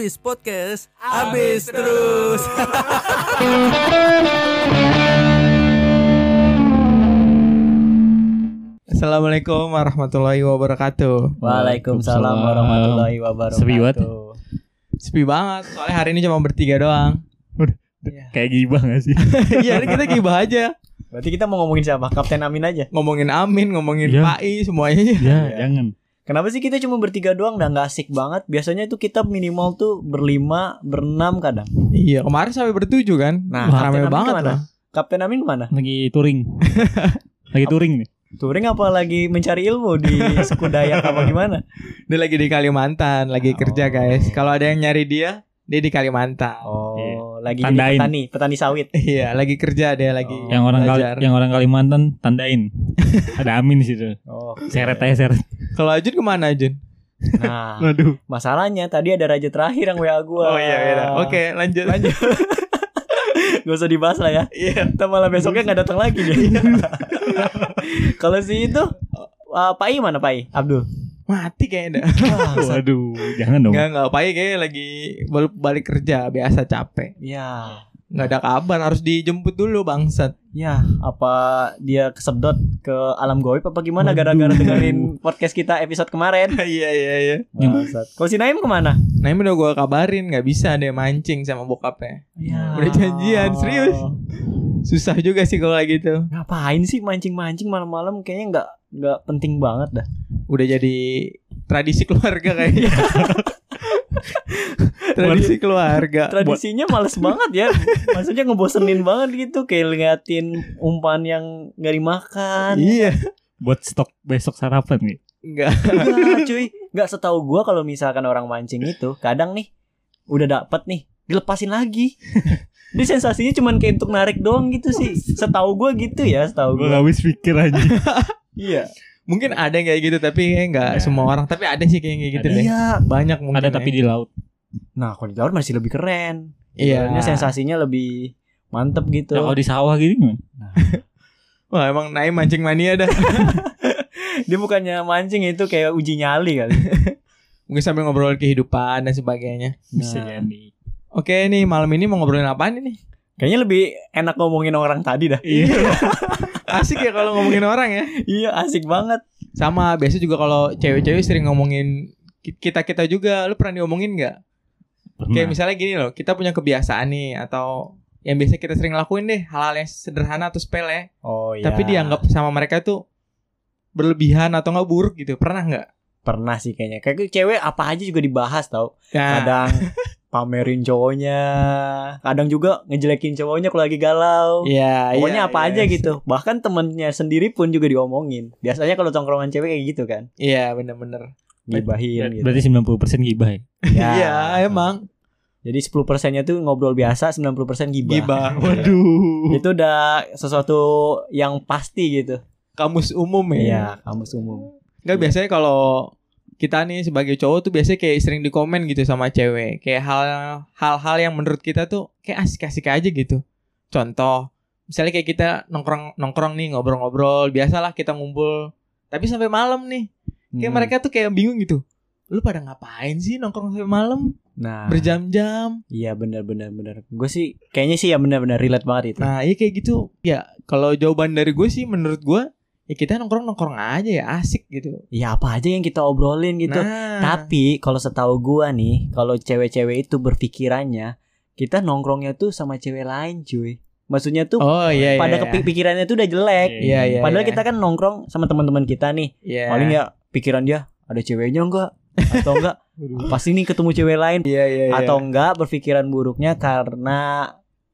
Abis Podcast Abis terus Assalamualaikum warahmatullahi wabarakatuh. Waalaikumsalam warahmatullahi wabarakatuh. Sepi banget. Sepi banget, soalnya hari ini cuma bertiga doang. Kayak gibah gak sih? Iya, kita gibah aja. Berarti kita mau ngomongin siapa? Kapten Amin aja. Ngomongin Amin, ngomongin Iya. Pak I, semuanya. ya, Iya. jangan. Kenapa sih kita cuma bertiga doang dan nggak asik banget? Biasanya itu kita minimal tuh berlima, berenam kadang. Iya, kemarin sampai bertujuh kan. Nah, Wah, Kapten rame Amin banget ke mana? loh. Kapten Amin ke mana? Lagi touring. Lagi touring nih. Touring apa lagi mencari ilmu di suku Dayak apa gimana? Dia lagi di Kalimantan, lagi Oh. kerja guys. Kalau ada yang nyari dia, dia di Kalimantan. Oh, Iya. lagi jadi Tandain. petani, petani sawit. Iya, lagi kerja dia lagi. Oh. Yang orang Kali, yang orang Kalimantan tandain. Ada Amin di situ. Oh. Seret aja seret. Kalau Ajun ke mana Ajun? Nah, Waduh. masalahnya tadi ada raja terakhir yang WA gua. Oh iya, iya. Oke, lanjut. Lanjut. Gak usah dibahas lah ya. Iya. Kita malah besoknya nggak datang lagi dia. Kalau si itu uh, Pak I mana Pak I? Abdul. Mati kayaknya. dah. Waduh, jangan dong. Enggak, enggak. Pak I kayaknya lagi baru balik kerja, biasa capek. Ya, Nggak ada kabar, harus dijemput dulu bangsat. ya. Apa dia kesedot ke alam goib apa gimana gara-gara dengerin podcast kita episode kemarin? Iya iya iya. Bangsat. Kalau si Naim ke mana? Ini udah gue kabarin nggak bisa deh mancing sama bokapnya. Ya. Udah janjian, serius. Susah juga sih kalau kayak gitu. Ngapain sih mancing-mancing malam-malam? Kayaknya nggak nggak penting banget dah. Udah jadi tradisi keluarga kayaknya. tradisi keluarga. Tradisinya males banget ya. Maksudnya ngebosenin banget gitu kayak liatin umpan yang nggak dimakan. Iya. Buat stok besok sarapan nih. Enggak. Enggak cuy Enggak setahu gua kalau misalkan orang mancing itu Kadang nih Udah dapet nih Dilepasin lagi Ini sensasinya cuman kayak untuk narik doang gitu sih Setahu gua gitu ya Setahu Gue gua gak habis pikir aja. Iya Mungkin ada yang kayak gitu tapi kayaknya nggak Ya. semua orang. Tapi ada sih kayak kayak gitu Ada. deh. Iya Banyak mungkin. Ada ya. tapi di laut. Nah kalau di laut masih lebih keren Iya. Sensasinya lebih Mantep gitu Nah, kalau di sawah gitu gimana? Wah emang Naim mancing mania dah. Dia bukannya mancing itu kayak uji nyali kali Mungkin sambil ngobrol kehidupan dan sebagainya. Bisa Nah. jadi. Oke nih malam ini mau ngobrolin apaan ini? Kayaknya lebih enak ngomongin orang tadi dah Iya. Asik ya kalau ngomongin orang ya. Iya asik banget Sama biasa juga kalau cewek-cewek sering ngomongin kita kita juga. Lu pernah diomongin nggak? Kayak misalnya gini loh, kita punya kebiasaan nih atau yang biasa kita sering lakuin deh hal-hal yang sederhana atau sepele, Oh iya tapi dianggap sama mereka tuh berlebihan atau nggak buruk gitu. Pernah nggak? Pernah sih kayaknya Kayak cewek apa aja juga dibahas tau Nah, kadang pamerin cowoknya kadang juga ngejelekin cowoknya kalau lagi galau Iya, pokoknya iya, apa iya. aja gitu bahkan temennya sendiri pun juga diomongin biasanya kalau tongkrongan cewek kayak gitu kan Iya, bener-bener. gibahin gitu Berarti 90% gibah ya? Ya. Iya, emang. jadi 10 persennya tuh ngobrol biasa 90 persen gibah Gibah. Waduh. itu udah sesuatu yang pasti gitu Kamus umum ya. iya kamus umum Enggak biasanya kalau kita nih sebagai cowok tuh biasanya kayak sering dikomen gitu sama cewek. Kayak hal hal-hal yang menurut kita tuh kayak asik-asik aja gitu. Contoh, misalnya kayak kita nongkrong nongkrong nih ngobrol-ngobrol, biasalah kita ngumpul. Tapi sampai malam nih, kayak Hmm. mereka tuh kayak bingung gitu. Lu pada ngapain sih nongkrong sampai malam nah berjam-jam? iya benar benar benar gue sih kayaknya sih ya benar-benar relate banget itu Nah, iya kayak gitu. Ya, kalau jawaban dari gue sih menurut gue ya kita nongkrong-nongkrong aja ya asik gitu. ya apa aja yang kita obrolin gitu Nah, Tapi kalau setahu gua nih, kalau cewek-cewek itu berpikirannya kita nongkrongnya tuh sama cewek lain, cuy. Maksudnya tuh Oh iya iya. pada iya. kepi- pikirannya tuh udah jelek. Iya iya. Padahal iya. kita kan nongkrong sama teman-teman kita nih. Iya. Paling ya pikiran dia ada ceweknya enggak atau enggak pasti nih ketemu cewek lain Iya iya iya. atau enggak berpikiran buruknya karena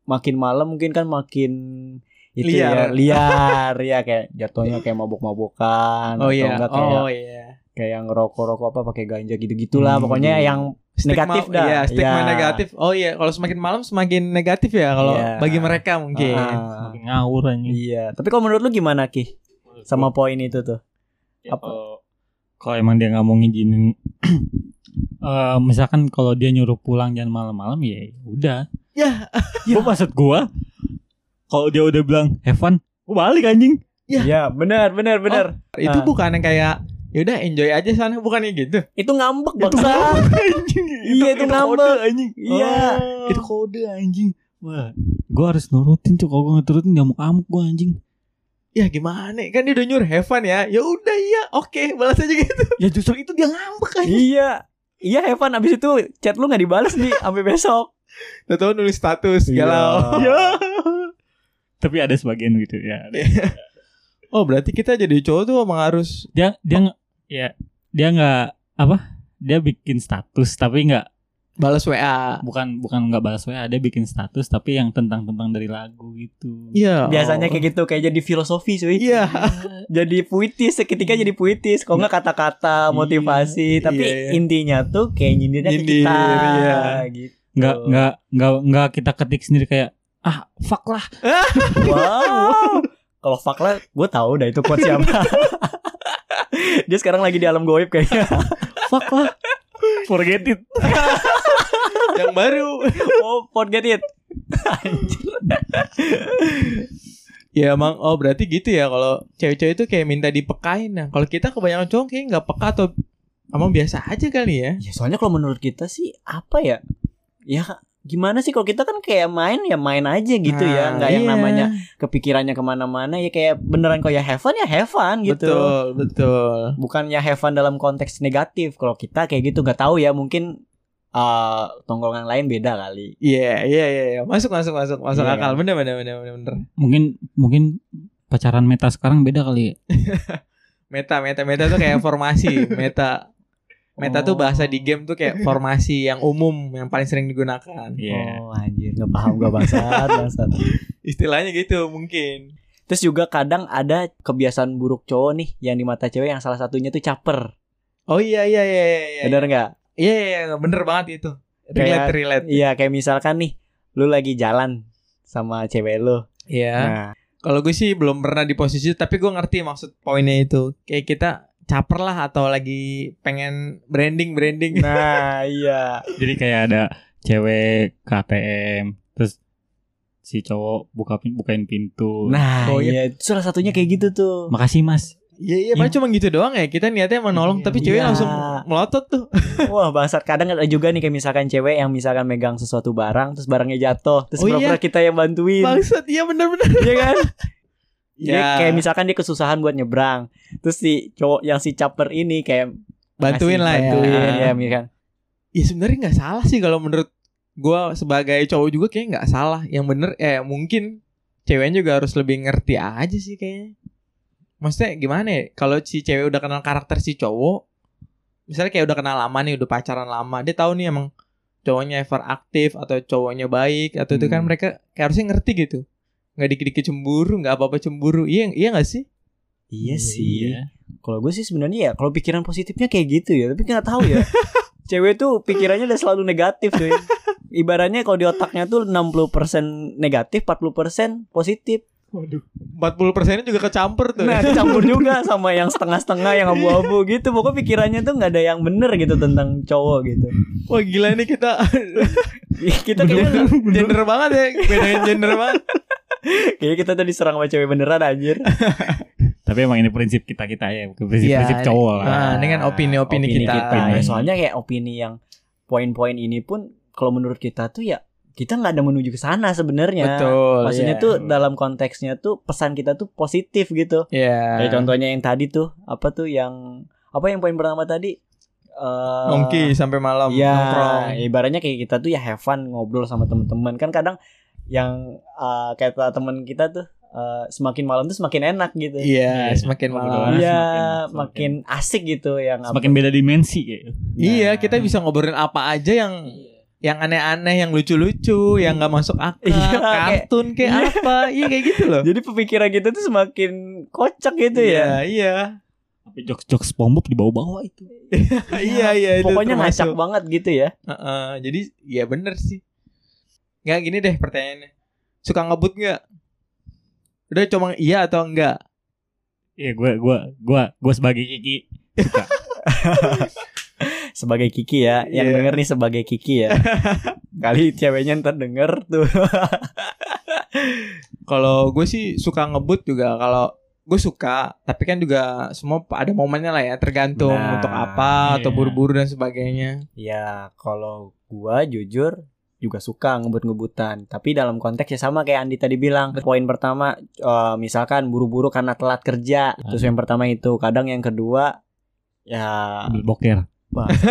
makin malam mungkin kan makin itu Liar. ya liar ya kayak jatuhnya kayak mabuk-mabukan Oh atau iya. enggak kayak Oh iya. kayak ngerokok-rokok apa pakai ganja gitu-gitulah Hmm. pokoknya yang Negatif dah. Iya, stigma Iya. negatif. Oh iya, kalau semakin malam semakin negatif ya kalau Iya. bagi mereka mungkin. Ah, Makin ngawur aja. iya tapi kalau menurut lu gimana ki sama poin itu tuh Ya, Apa? kalau- Kalau emang dia nggak mau ngizinin eh misalkan kalau dia nyuruh pulang jangan malam-malam ya udah. Ya. Gua maksud gua kalau dia udah bilang have fun, gua balik anjing. Ya. Iya, benar, benar, benar. Itu Ah. bukan yang kayak ya udah enjoy aja sana bukannya gitu. Itu ngambek bangsa. Iya, itu ngambek. kode, anjing. Iya. Oh, itu kode anjing. Wah, gua harus nurutin cok. Kalau gua nggak turutin nggak mau anjing. Ya gimana? Kan dia udah nyuruh have fun ya. Ya udah iya, oke, balas aja gitu. Ya justru itu dia ngambek anjing. Iya. Iya Evan abis itu chat lu gak dibales nih sampai besok. Tahu nulis status Iya. galau. Ya. Tapi ada sebagian gitu ya. ada. Oh, berarti kita jadi cowok tuh emang harus Dia dia nggak ya dia nggak apa? Dia bikin status tapi nggak balas WA. bukan bukan nggak balas WA dia bikin status tapi yang tentang tentang dari lagu gitu Iya. Biasanya kayak gitu kayak jadi filosofi cuy. Iya. Jadi puitis seketika jadi puitis. Kok nggak kata-kata motivasi tapi Iya, iya. intinya tuh kayak nyindirnya ke Nyindir, kita. iya. Gitu. nggak nggak nggak nggak kita ketik sendiri kayak ah fuck lah Wow. Kalau fuck lah, gue tahu dah itu quote siapa. Dia sekarang lagi di alam goib kayaknya. fuck lah forget it Yang baru. Oh, forget it. Ya emang oh berarti gitu ya kalau cewek-cewek itu kayak minta dipekain nah. Kalau kita kebanyakan cowok kayak nggak peka atau emang biasa aja kali ya. Ya soalnya kalau menurut kita sih apa ya? Ya gimana sih kalau kita kan kayak main ya main aja gitu ya, Nah, nggak yang iya. namanya kepikirannya ke mana-mana ya kayak beneran kalau ya have fun ya have fun gitu. Betul, betul. Bukannya have fun dalam konteks negatif. Kalau kita kayak gitu nggak tahu ya mungkin eh tongkrongan lain beda kali. Iya, iya, iya, iya. Masuk, masuk, masuk, masuk Iya, akal. kan? Bener, bener, bener, bener, bener. mungkin mungkin pacaran meta sekarang beda kali ya. Meta, meta, meta tuh kayak formasi. Meta, meta tuh Oh. bahasa di game tuh kayak formasi yang umum yang paling sering digunakan. Iya. Oh anjir nggak paham gak bangsat bangsat. Istilahnya gitu mungkin. Terus juga kadang ada kebiasaan buruk cowok nih yang di mata cewek yang salah satunya tuh caper. Oh iya, iya, iya, iya. iya. Bener nggak? Iya, iya, iya, bener banget itu. Relate, Kayak- relate. Iya kayak misalkan nih lu lagi jalan sama cewek lu. Iya. Nah, Kalau gue sih belum pernah di posisi itu, tapi gue ngerti maksud poinnya itu. Kayak kita caper lah atau lagi pengen branding branding. nah iya. jadi kayak ada cewek KTM terus si cowok buka bukain pintu Nah Oh, iya. Itu salah satunya kayak gitu tuh. makasih mas Iya iya, padahal cuma gitu doang ya. Kita niatnya mau nolong, tapi cewek Iya. langsung melotot tuh. Wah bangsat kadang ada juga nih kayak misalkan cewek yang misalkan megang sesuatu barang terus barangnya jatuh terus Oh, pura-pura kita yang bantuin. Bangsat, iya bener-bener. Iya kan? Dia Ya. kayak misalkan dia kesusahan buat nyebrang. Terus si cowok yang si caper ini kayak Bantuin lah ya. bantuin, ya. misalkan. Ya sebenarnya nggak salah sih kalau menurut gue sebagai cowok juga kayak nggak salah. Yang bener, eh mungkin ceweknya juga harus lebih ngerti aja sih kayaknya. Maksudnya gimana ya? Kalau si cewek udah kenal karakter si cowok, misalnya kayak udah kenal lama nih, udah pacaran lama, dia tahu nih emang cowoknya ever aktif atau cowoknya baik atau itu kan Hmm. mereka kayak harusnya ngerti gitu. Nggak dikit-dikit cemburu, nggak apa-apa cemburu. Iya, iya nggak sih? Iya sih. Iya. Kalau gue sih sebenarnya ya kalau pikiran positifnya kayak gitu ya, tapi nggak tahu ya. Cewek tuh pikirannya udah selalu negatif cuy. Ibaratnya kalau di otaknya tuh 60% negatif, 40% positif. Waduh. 40 persennya juga kecampur tuh. Nah, campur juga sama yang setengah-setengah yang abu-abu gitu. Pokoknya pikirannya tuh nggak ada yang bener gitu tentang cowok gitu. Wah gila ini kita Kita kayaknya gender banget ya, bedain gender banget. Kayaknya kita tuh diserang sama cewek beneran anjir. tapi emang ini prinsip kita kita ya prinsip Iya, prinsip cowok lah Nah, ini kan opini-opini kita. Ya, soalnya kayak opini yang poin-poin ini pun kalau menurut kita tuh ya kita nggak ada menuju ke sana sebenarnya. Betul. Maksudnya iya. tuh dalam konteksnya tuh pesan kita tuh positif gitu. Iya. Kayak contohnya yang tadi tuh apa tuh yang apa yang poin pertama tadi? Eh, nongki sampai malam Iya, nongkrong. ibaratnya kayak kita tuh ya have fun ngobrol sama teman-teman. Kan kadang yang eh, kata teman kita tuh eh, semakin malam tuh semakin enak gitu. Iya, Iya. semakin Ngobrol. malam. Iya, Semakin- makin asik gitu yang apa- semakin beda dimensi kayak Iya, Nah. kita bisa ngobrolin apa aja yang yang aneh-aneh, yang lucu-lucu, yang nggak masuk akal, Iya, kayak- kartun kayak Iya. apa, iya kayak gitu loh. Jadi pemikiran kita tuh semakin kocak gitu ya. Iya, iya, tapi jokes jokes SpongeBob dibawa-bawa itu iya, iya. itu Pokoknya ngacak banget gitu ya. Heeh, jadi ya bener sih. Nggak gini deh pertanyaannya. Suka ngebut nggak? Udah cuma iya atau enggak? Iya gue gue gue gue sebagai Kiki suka Sebagai Kiki ya, yang Iya. denger nih sebagai Kiki ya. Kali ceweknya ntar denger tuh. Kalau gue sih suka ngebut juga kalau gue suka tapi kan juga semua ada momennya lah ya tergantung Nah, untuk apa atau iya. buru-buru dan sebagainya Ya kalau gua jujur juga suka ngebut-ngebutan. Tapi dalam konteks ya sama kayak Andi tadi bilang Poin pertama eh, misalkan buru-buru karena telat kerja Terus yang pertama itu. Kadang yang kedua Ya boker.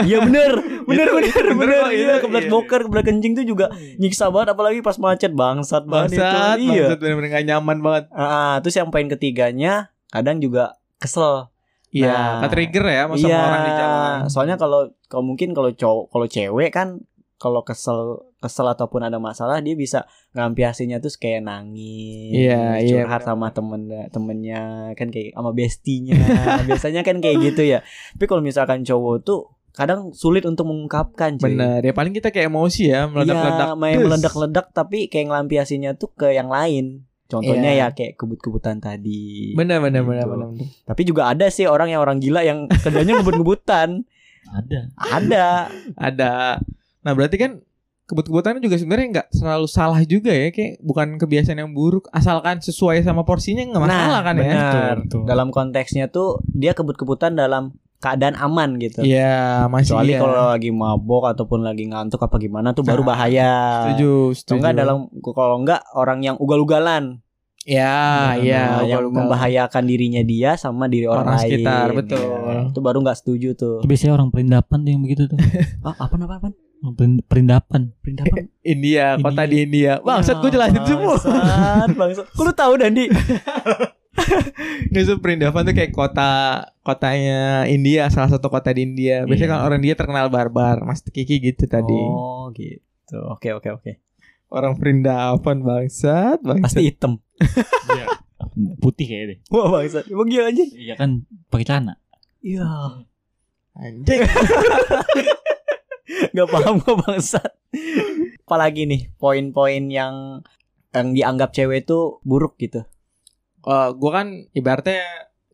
Iya bener Bener bener itu bener bener kok, Iya itu- kebelet iya. boker kencing tuh juga Nyiksa banget apalagi pas macet Bangsat banget bangsat itu Iya. bangsat bener-bener gak nyaman banget. Ah, Terus yang poin ketiganya Kadang juga kesel. Iya Nah, ke trigger ya sama Iya, orang di jalan. Soalnya kalau kalau mungkin kalau cowok kalau cewek kan kalau kesel kesel ataupun ada masalah dia bisa ngampiasinya tuh kayak nangis, Iya, iya, curhat sama temen temennya kan kayak sama bestinya. Biasanya kan kayak gitu ya. Tapi kalau misalkan cowok tuh kadang sulit untuk mengungkapkan cuy. bener ya paling kita kayak emosi ya meledak-ledak Iya, main meledak-ledak tapi kayak ngelampiasinya tuh ke yang lain. Contohnya Iya. ya kayak kebut-kebutan tadi. bener bener Gitu. bener bener bener. Tapi juga ada sih orang yang orang gila yang kerjanya ngebut-ngebutan. Ada. Ada. ada nah berarti kan kebut-kebutannya juga sebenarnya nggak selalu salah juga ya kayak bukan kebiasaan yang buruk asalkan sesuai sama porsinya nggak masalah kan ya Nah, benar. Dalam konteksnya tuh dia kebut-kebutan dalam keadaan aman gitu. Iya masih Kecuali iya. kalau lagi mabok ataupun lagi ngantuk apa gimana tuh baru Nah, bahaya. setuju setuju enggak dalam kalau enggak orang yang ugal-ugalan ya iya Nah, yang ugal-ugal. membahayakan dirinya dia sama diri orang, Orang lain. sekitar, betul. Ya, itu baru nggak setuju tuh. Itu biasanya orang perindapan tuh yang begitu tuh. Ah, apa apa apa? Perin- Perindapan. Perindapan. India kota India. di India bangsat gue jelasin semua Bangsat, bangsat. Kok lu tahu Dandi? Nggak sih Perindavan tuh kayak kota kotanya India salah satu kota di India biasanya Iya. kan orang India terkenal barbar Mas Kiki gitu tadi Oh, gitu. Oke, oke, oke. orang Perindavan bangsat bangsat Pasti hitam. Iya. Putih kayaknya deh. Wah, bangsat. Emang gila aja. Iya kan pakai celana. Iya. anjing Gak paham gue bangsat. Apalagi nih Poin-poin yang Yang dianggap cewek itu buruk gitu. Eh, gue kan ibaratnya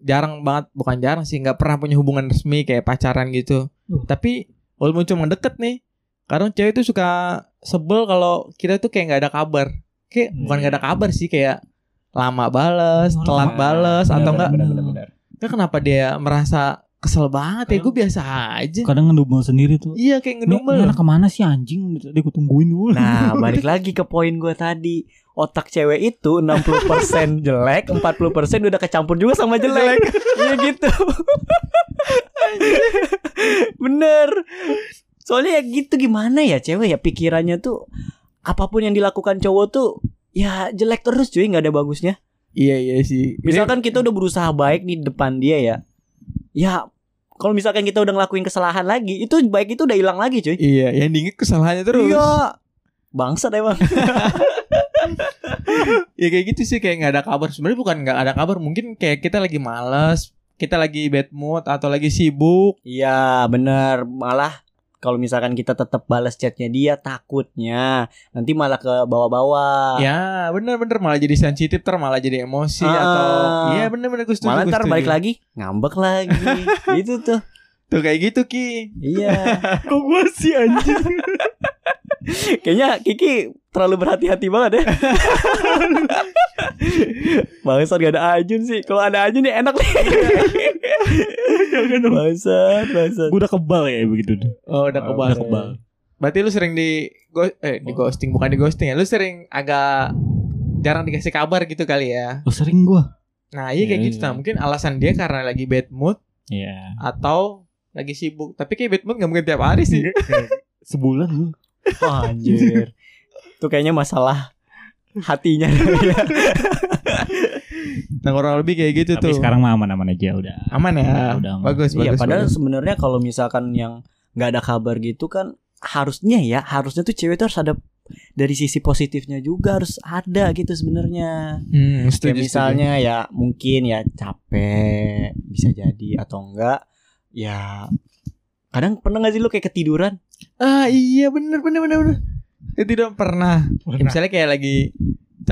jarang banget bukan jarang sih nggak pernah punya hubungan resmi kayak pacaran gitu. Uh. tapi walaupun cuma deket nih kadang cewek tuh suka sebel kalau kita tuh kayak nggak ada kabar. Kayak bukan nggak ada kabar sih kayak lama bales Oh, telat bales atau Bener, enggak bener, benar. kan kenapa dia merasa kesel banget ya gue biasa aja. Kadang ngedumel sendiri tuh. iya kayak ngedumel. anak ke mana sih anjing? Dia gue tungguin dulu. Nah balik lagi ke poin gue tadi. Otak cewek itu 60% jelek 40% udah kecampur juga sama jelek. Iya gitu. Bener. Soalnya ya gitu gimana ya cewek ya Pikirannya tuh Apa pun yang dilakukan cowok tuh Ya jelek terus cuy nggak ada bagusnya. Iya iya sih. Misalkan kita udah berusaha baik di depan dia ya. Ya kalau misalkan kita udah ngelakuin kesalahan lagi, itu baik itu udah hilang lagi, cuy. iya yang diinget kesalahannya terus Iya. Bangsat emang. ya kayak gitu sih kayak nggak ada kabar sebenarnya bukan nggak ada kabar mungkin kayak kita lagi males kita lagi bad mood atau lagi sibuk Iya, bener Malah kalau misalkan kita tetap balas chatnya dia takutnya nanti malah ke bawah-bawah. ya bener-bener malah jadi sensitif ter malah jadi emosi Ah. atau iya bener-bener gue setuju malah ntar balik lagi ngambek lagi. itu tuh. tuh kayak gitu ki Iya. kok gue sih anjing Kayaknya Kiki terlalu berhati-hati banget ya. Bangsat gak ada Ajun sih. Kalau ada Ajun nih enak nih. Bangsat, bangsat. Gue udah kebal ya begitu. oh udah kebal Udah kebal. berarti lu sering di go eh di ghosting bukan di ghosting ya lu sering agak jarang dikasih kabar gitu kali ya Oh sering gue. nah iya kayak Iya, gitu nah mungkin alasan dia karena lagi bad mood Iya. atau lagi sibuk tapi kayak bad mood gak mungkin tiap hari sih Sebulan lu. Wah, anjir. Itu kayaknya masalah hatinya dia. nah kurang lebih kayak gitu Tapi tuh sekarang mah aman-aman aja udah. aman ya Udah aman. bagus Iya, bagus padahal bagus. sebenarnya kalau misalkan yang nggak ada kabar gitu kan harusnya ya, harusnya tuh cewek tuh harus ada dari sisi positifnya juga harus ada gitu sebenarnya. hmm, Kayak setuju, misalnya ya mungkin ya capek bisa jadi atau enggak ya kadang pernah gak sih lu kayak ketiduran? setuju. ah iya bener bener bener bener Saya tidak pernah Ya, misalnya kayak lagi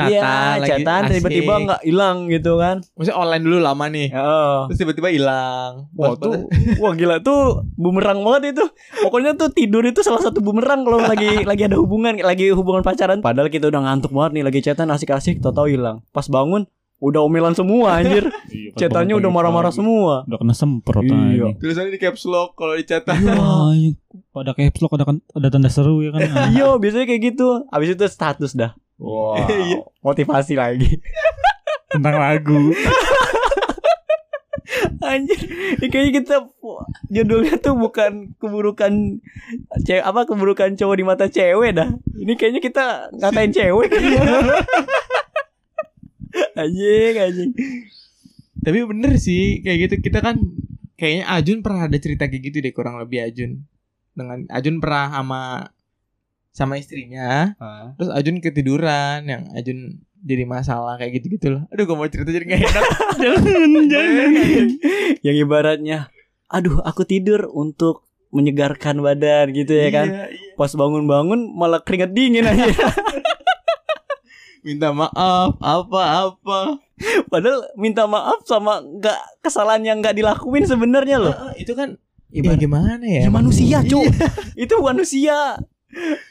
Iya, lagi catatan asik. tiba-tiba nggak hilang gitu kan. maksudnya online dulu lama nih Oh. terus tiba-tiba hilang Wah tuh, wah gila tuh bumerang banget itu. Pokoknya tuh tidur itu salah satu bumerang kalau lagi lagi ada hubungan, lagi hubungan pacaran. Padahal kita udah ngantuk banget nih lagi chatan asik-asik, tau-tau hilang. Pas bangun, udah omelan semua anjir. Iya, Cetannya udah marah-marah semua. Udah kena semprot Iya. anjing. Tulisannya di caps lock kalau dicetak. Iya. Pada caps lock ada kan ada tanda seru ya kan. Iya, biasanya kayak gitu. Abis itu status dah. Wow. Iya. Motivasi lagi. Tentang lagu. Anjir, ini kayaknya kita judulnya tuh bukan keburukan cewek apa keburukan cowok di mata cewek dah. Ini kayaknya kita ngatain cewek. anjing, anjing. Tapi bener sih kayak gitu kita kan kayaknya Ajun pernah ada cerita kayak gitu deh kurang lebih Ajun. Dengan Ajun pernah sama sama istrinya, terus Ajun ketiduran yang Ajun jadi masalah kayak gitu gitu loh. Aduh gue mau cerita jadi gak enak. jangan, jangan. Yang ibaratnya, aduh aku tidur untuk menyegarkan badan gitu ya kan. Iya, iya. Pas bangun-bangun malah keringet dingin aja. Minta maaf apa-apa. Padahal minta maaf sama nggak kesalahan yang nggak dilakuin sebenarnya loh. itu kan ya Ibarat- gimana ya? Ya manusia, Iya. Cuk. Itu manusia.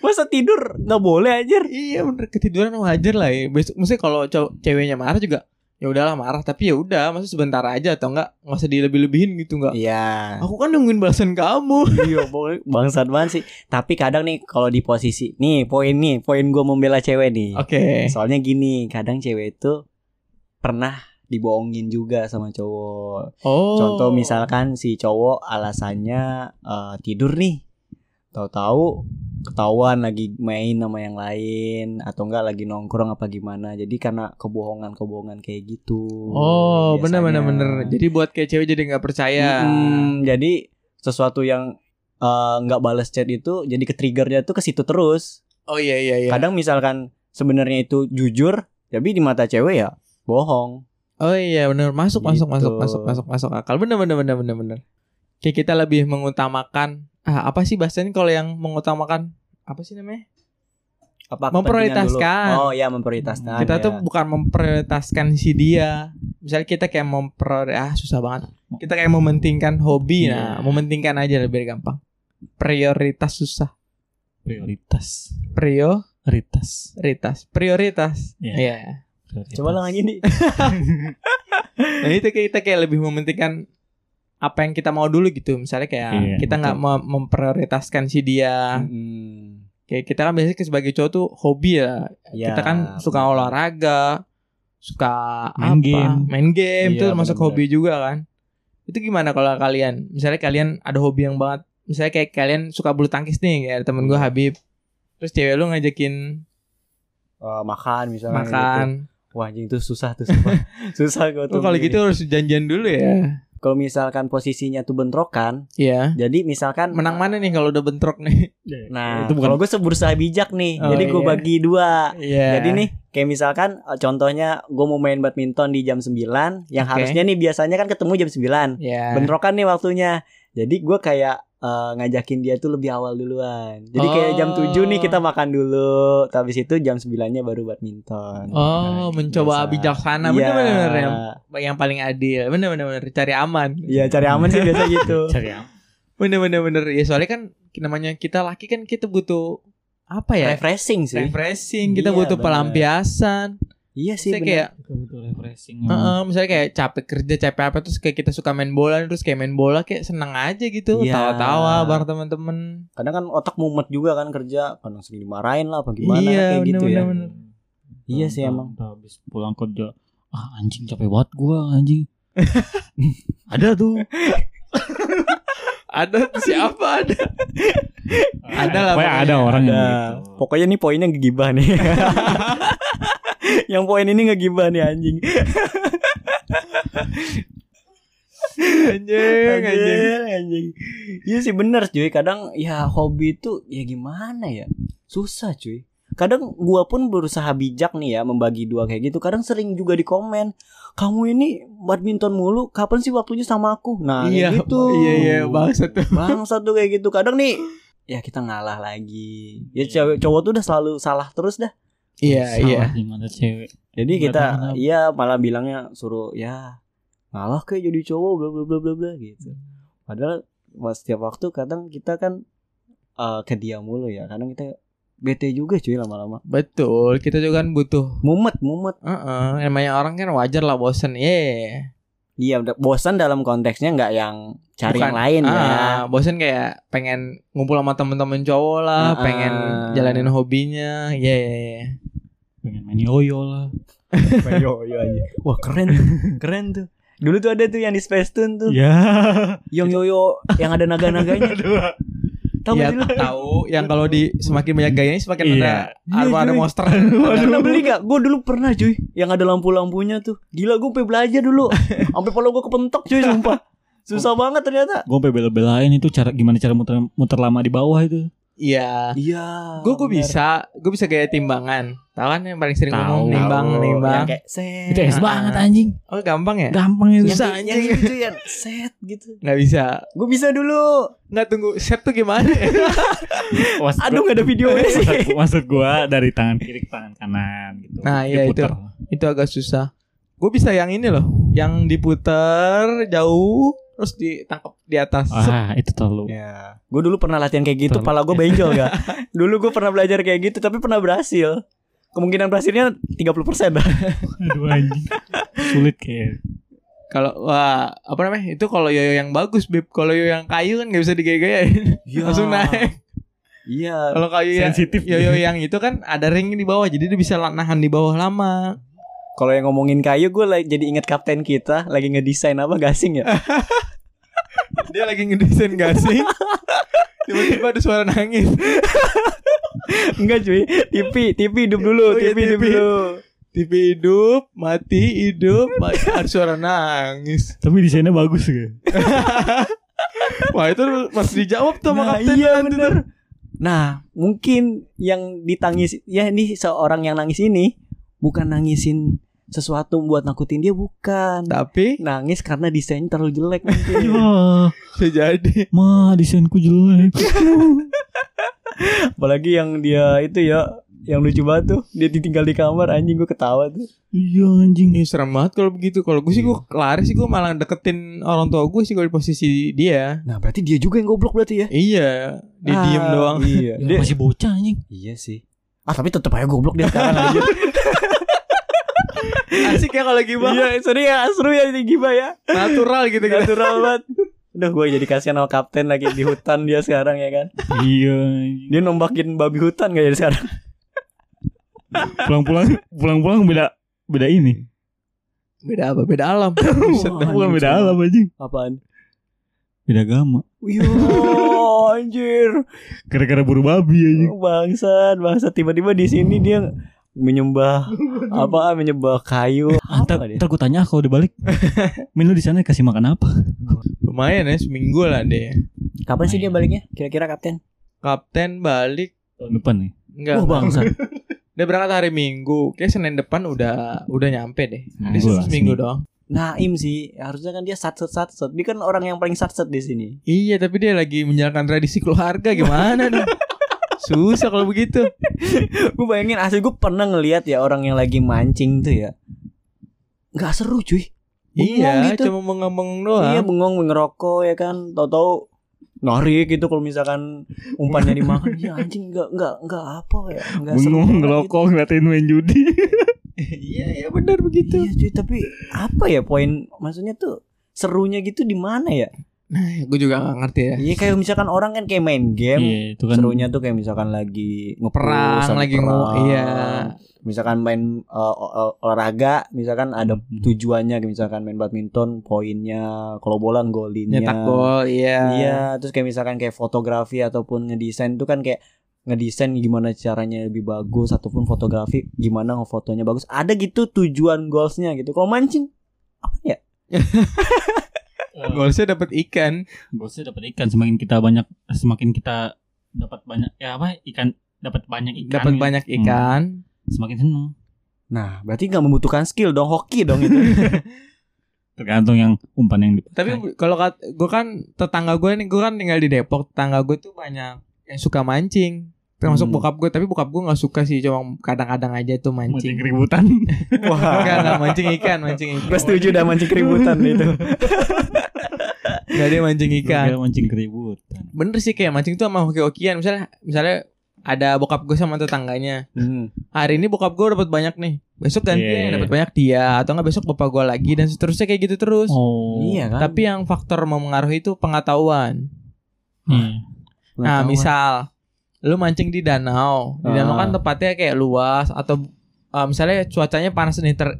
Masa tidur nggak boleh aja? Iya bener ketiduran wajar lah ya. Besok maksudnya kalau ceweknya marah juga ya udahlah marah tapi ya udah masa sebentar aja atau enggak nggak usah dilebih-lebihin gitu enggak. Iya. Aku kan nungguin balasan kamu. Iya, pokoknya bangsat banget sih. Tapi kadang nih kalau di posisi nih poin nih, poin gue membela cewek nih. Oke. Soalnya gini, kadang cewek itu pernah dibohongin juga sama cowok. Oh. Contoh misalkan si cowok alasannya eh, tidur nih. Tahu-tahu ketahuan lagi main sama yang lain atau enggak lagi nongkrong apa gimana. Jadi karena kebohongan-kebohongan kayak gitu. Oh, bener biasanya. bener. Jadi buat kayak cewek jadi nggak percaya. Mm-mm, jadi sesuatu yang eh, nggak balas chat itu jadi ke triggernya tuh ke situ terus. Oh iya iya iya. Kadang misalkan sebenarnya itu jujur, tapi di mata cewek ya bohong. Oh iya bener masuk masuk Gitu. masuk masuk masuk masuk akal. Bener bener bener bener bener. Kayak kita lebih mengutamakan ah apa sih bahasanya kalau yang mengutamakan apa sih namanya? Apa Memprioritaskan. dulu? Oh ya memprioritaskan. kita ya. tuh bukan memprioritaskan si dia. Misalnya kita kayak memprior ah susah banget. Kita kayak mementingkan hobi Iya. nah, mementingkan aja lebih gampang. Prioritas susah. Prioritas. Prioritas, Prioritas. prioritas. Iya. Iya. Prioritas. Coba lah lagi nih. Nah itu kayak kita kayak lebih mementingkan apa yang kita mau dulu gitu. Misalnya kayak Iya, kita nggak mem- memprioritaskan si dia. Mm-mm. Kayak kita kan biasanya sebagai cowok tuh hobi ya. Ya, kita kan suka olahraga, suka Main apa? game. Main game Iya, itu termasuk benar-benar. hobi juga kan. Itu gimana kalau kalian? Misalnya kalian ada hobi yang banget, misalnya kayak kalian suka bulu tangkis nih, kayak temen Iya. gue Habib. Terus cewek lu ngajakin Eh, makan misalnya. makan. gitu. Wah anjing itu susah tuh susah gue tuh. Kalau gitu harus janjian dulu ya. Kalau misalkan posisinya tuh bentrokan, Iya. jadi misalkan Menang mana nih kalau udah bentrok nih? Nah, itu bukan kalau gue seberusaha bijak nih, Oh, jadi gue iya. bagi dua. Iya. Jadi nih, kayak misalkan eh, contohnya gue mau main badminton di jam 9 yang Oke. harusnya nih biasanya kan ketemu jam 9. Iya. Bentrokan nih waktunya. Jadi gue kayak eh, ngajakin dia tuh lebih awal duluan. Jadi kayak jam Oh. 7 nih kita makan dulu. Habis itu jam 9-nya baru badminton. Oh, mencoba Biasa. bijaksana. Iya. Bener-bener yang, yang paling adil. Bener-bener bener. cari aman. Iya, cari aman sih biasa gitu. Cari apa? Bener-bener bener. Ya soalnya kan namanya kita laki kan kita butuh apa ya? Refreshing sih. Refreshing. Kita Iya, butuh bener. pelampiasan. Iya sih Misalnya bener. kayak butuh refreshing. Heeh, misalnya kayak capek kerja capek apa terus kayak kita suka main bola terus kayak main bola kayak seneng aja gitu Iya. tawa-tawa bareng temen-temen Kadang kan otak mumet juga kan kerja, kadang sering dimarahin lah apa gimana Iya, kayak gitu ya. bener-bener. Iya sih Ntar- emang. habis pulang kerja ah anjing capek banget gua anjing ada tuh ada tuh siapa ada Ada lah Pokoknya ada orang yang Ada. gitu Pokoknya nih poinnya ngegibah nih. yang poin ini ngegibah nih anjing. anjing anjing anjing. Iya sih bener cuy. Kadang ya hobi itu ya gimana ya? Susah cuy. Kadang gua pun berusaha bijak nih ya membagi dua kayak gitu. Kadang sering juga di komen, kamu ini badminton mulu, kapan sih waktunya sama aku? Nah, iya gitu. iya iya bangsa tuh Bangsa tuh kayak gitu. Kadang nih ya kita ngalah lagi. Ya cewek cowok tuh udah selalu salah terus dah. Iya iya di mata cewek Jadi Nggak kita iya malah bilangnya suruh ya ngalah kayak jadi cowok bla bla bla bla bla gitu. Padahal pas setiap waktu kadang kita kan eh, ke dia mulu ya. Kadang kita bete juga cuy lama-lama. Betul, kita juga kan butuh. Mumet, mumet. Heeh, namanya orang kan wajar lah bosen. Ye. Iya, udah bosan dalam konteksnya nggak yang cari Bukan. yang lain ya. Ah, bosen kayak pengen ngumpul sama temen-temen cowok lah, Ah, pengen jalanin hobinya. Ye, ye, ye. Pengen main yoyo lah. Yo, yo aja. Wah, keren. keren tuh. Dulu tuh ada tuh yang di Space Tune tuh. Ya. Yang yoyo yang ada naga-naganya. Tahu Iya, gak sih lu? tahu yang kalau di semakin banyak gayanya semakin Iya. ada ada, ada cuy. monster. Pernah beli gak? Gue dulu pernah cuy Yang ada lampu-lampunya tuh Gila gue pengen belajar dulu Sampai pala gue kepentok cuy sumpah Susah banget ternyata Gue sampai bela-belain itu cara gimana cara muter muter lama di bawah itu. Iya. Iya Gue gue bisa, gue bisa gaya timbangan. Tahu kan yang paling sering ngomong nimbang, nimbang. Yang kayak set Itu es Ah. banget anjing. Oh gampang ya? Gampang itu. Yang Susah, kayak- yang anjing. gitu yang set gitu Nggak bisa. Gue bisa dulu Nggak tunggu set tuh gimana? ya? Maksud Aduh gak ada videonya sih maksud gua dari tangan kiri ke tangan kanan gitu. Nah, iya, Diputer. itu agak susah. Gue bisa yang ini loh, yang diputer jauh terus ditangkap di atas. Ah, itu terlalu. Ya Gue dulu pernah latihan kayak gitu Terlalu- Pala gue benjol gak Dulu gue pernah belajar kayak gitu Tapi pernah berhasil Kemungkinan berhasilnya 30% dah Aduh anjing. Sulit kayak. Kalau wah apa namanya? Itu kalau yoyo yang bagus, Beb. Kalau yoyo yang kayu kan nggak bisa digaya-gayain. Langsung naik. Iya Kalau kayu yang Sensitif. yoyo yang itu kan ada ring di bawah, jadi dia bisa nahan di bawah lama. Kalau yang ngomongin kayu gue lagi jadi inget kapten kita lagi ngedesain apa gasing ya. Dia lagi ngedesain gasing. Tiba-tiba ada suara nangis. Enggak cuy, TV TV hidup dulu, Oh iya, TV hidup TV. dulu. TV hidup, mati, hidup, mati, ada suara nangis. Tapi desainnya bagus ya. Wah itu masih dijawab tuh sama Nah, kapten iya nanti bener. tuh. Nah, mungkin yang ditangis ya ini seorang yang nangis ini bukan nangisin sesuatu buat nakutin dia bukan. Tapi Nangis karena desain terlalu jelek mungkin. Ya, bisa jadi. mah desainku jelek. Apalagi yang dia itu ya yang lucu banget tuh dia ditinggal di kamar anjing gue ketawa tuh Iya anjing. Ih, serem banget kalau begitu. Kalau gue sih gue lari sih gue malah deketin orang tua gue sih kalau di posisi dia. nah berarti dia juga yang goblok berarti ya Iya, dia Ah, diem doang. iya Ya, dia, masih bocah anjing. iya sih ah tapi tetep aja goblok dia sekarang Asik ya kalau gibah. iya seru ya seru ya ini gimana ya Natural gitu gitu. natural banget Udah gue jadi kasihan sama kapten lagi di hutan dia sekarang ya kan Iya. Dia nombakin babi hutan gak ya sekarang Pulang-pulang pulang-pulang beda beda ini. Beda apa? Beda alam. Dah. Bukan beda alam anjing. Apaan? Beda agama. Yo anjir Gara-gara buru babi anjing. Bangsat Bangsat Tiba-tiba di sini dia Menyembah Apa Menyembah kayu Antar, Apa dia? ntar gue tanya kalau udah balik. Min lu di sana kasih makan apa? Lumayan ya seminggu lah deh. Kapan sih dia baliknya? Kira-kira kapten? Kapten balik Tahun depan nih. enggak. Wah bangsat Dia berangkat hari Minggu. Kayak Senin depan udah udah nyampe deh. Nah, gua seminggu sini. doang. Naim sih Harusnya kan dia satset satset Dia kan orang yang paling satset di sini Iya, tapi dia lagi menjalankan tradisi keluarga gimana nih? Susah kalau begitu. Gue bayangin asli gue pernah ngeliat ya Orang yang lagi mancing tuh ya Gak seru cuy Bengong iya, gitu. cuma mengembang doang. Iya bengong ngerokok ya kan Tahu-tahu narik gitu kalau misalkan umpannya dimakan ya anjing nggak nggak nggak apa ya nggak seru Bengong ngerokok ngeliatin main judi. iya, iya benar gitu. begitu. iya cuy tapi apa ya poin maksudnya tuh serunya gitu di mana ya Nah, gue juga gak ngerti ya. iya kayak misalkan orang kan kayak main game Iya, itu kan serunya tuh kayak misalkan lagi ngepush Perang, ada lagi perang. iya. misalkan main uh, ol- olahraga misalkan ada Hmm. tujuannya kayak misalkan main badminton poinnya kalau bola golinnya Nyetak gol, iya. Iya, terus kayak misalkan kayak fotografi ataupun ngedesain itu kan kayak ngedesain gimana caranya lebih bagus ataupun fotografi gimana ngefotonya bagus. Ada gitu tujuan goalsnya gitu. Kalau mancing apa ya? Golnya dapat ikan. Bosnya dapat ikan semakin kita banyak semakin kita dapat banyak ya apa ikan dapat banyak ikan Dapat gitu. banyak Hmm, ikan. semakin seneng Nah, berarti nggak membutuhkan skill dong, hoki dong itu. tergantung yang umpan yang dipakai Tapi kalau gue kan tetangga gue nih, gue kan tinggal di Depok. Tetangga gue tuh banyak yang suka mancing. Termasuk Hmm. bokap gue, tapi bokap gue nggak suka sih, cuma kadang-kadang aja tuh mancing mancing. keributan Wah, Enggak, enggak mancing ikan, mancing ikan. gue setuju dah mancing keributan itu. Enggak dia mancing ikan. kira mancing keributan Bener sih kayak mancing tuh sama hoki-hokian. Misalnya misalnya ada bokap gue sama tetangganya. Hmm. Hari ini bokap gue dapat banyak nih. Besok gantian Iya. yang dapat banyak dia atau enggak besok bapak gue lagi dan seterusnya kayak gitu terus. Oh. Iya kan? Tapi yang faktor memengaruhi itu pengetahuan. Iya. Nah, Pengetahuan. misal lu mancing di danau. Di danau Ah. kan tempatnya kayak luas atau uh, misalnya cuacanya panas nih ter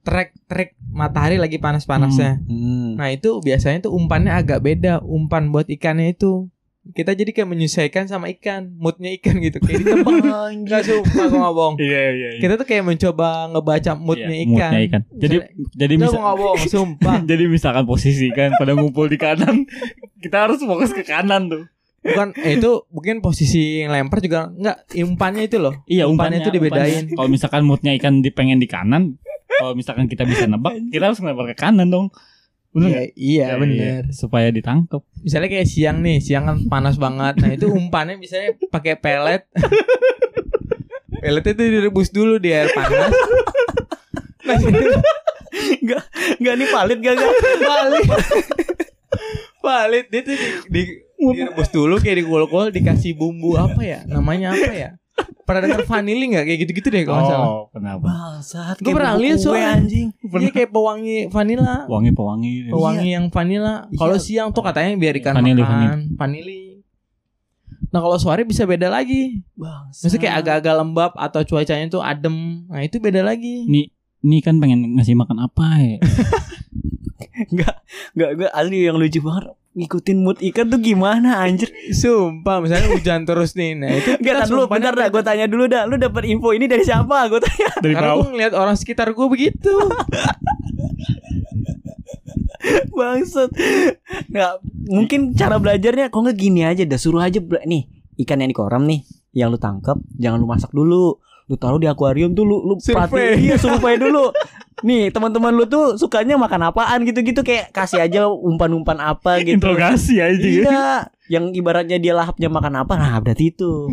trek trek matahari lagi panas-panasnya. Hmm. Nah, itu biasanya tuh umpannya agak beda, umpan buat ikannya itu. Kita jadi kayak menyesuaikan sama ikan, moodnya ikan gitu. Kayak ditebak. Enggak sumpah gue nggak bohong. Iya iya. iya. Kita tuh kayak mencoba ngebaca moodnya Iya, ikan. moodnya ikan. Jadi jadi Enggak misal, gue nggak bohong, sumpah. jadi misalkan posisi kan pada ngumpul di kanan, kita harus fokus ke kanan tuh. Bukan eh, itu mungkin posisi yang lempar juga enggak umpannya itu loh. Iya Umpannya umpannya, itu dibedain. Kalau misalkan moodnya ikan di pengen di kanan, kalau misalkan kita bisa nebak, kita harus ngelempar ke kanan dong. Bener Iya, iya bener. Supaya ditangkap. Misalnya kayak siang nih, siang kan panas banget. Nah itu umpannya misalnya pakai pelet. Peletnya itu direbus dulu di air panas. Nah, Enggak, enggak nih palit gak gak? Palit. Palit dia tuh di, di, direbus dulu kayak digol-gol dikasih bumbu apa ya? Namanya apa ya? Pernah dengar vanili nggak kayak gitu-gitu deh kalau nggak salah. Oh, kenapa? Bangsat. Gua pernah lihat soalnya. anjing. Iya kayak pewangi vanila. Wangi pewangi. Pewangi yang vanila. Kalau Iya. siang tuh katanya biar ikan Vanili, makan vanili. Nah kalau sore bisa beda lagi. Bangsat. Maksudnya kayak agak-agak lembab atau cuacanya tuh adem. Nah itu beda lagi. Nih, ini kan pengen ngasih makan apa ya? Enggak, enggak gue asli yang lucu banget. Ngikutin mood ikan tuh gimana anjir? Sumpah misalnya hujan terus nih. Nah itu Enggak, tar dulu, bentar dah, gue tanya dulu dah. Lu dapat info ini dari siapa? Gue tanya. Dari Karena gue ngeliat orang sekitar gue begitu. Bangsat. Nggak, mungkin cara belajarnya kok nggak gini aja dah suruh aja nih ikan yang di koram nih yang lu tangkap jangan lu masak dulu lu taruh di akuarium tuh lu lu Survei. perhatiin iya survei dulu nih teman-teman lu tuh sukanya makan apaan gitu-gitu kayak kasih aja umpan-umpan apa gitu Interogasi aja ya. iya yang ibaratnya dia lahapnya makan apa nah berarti itu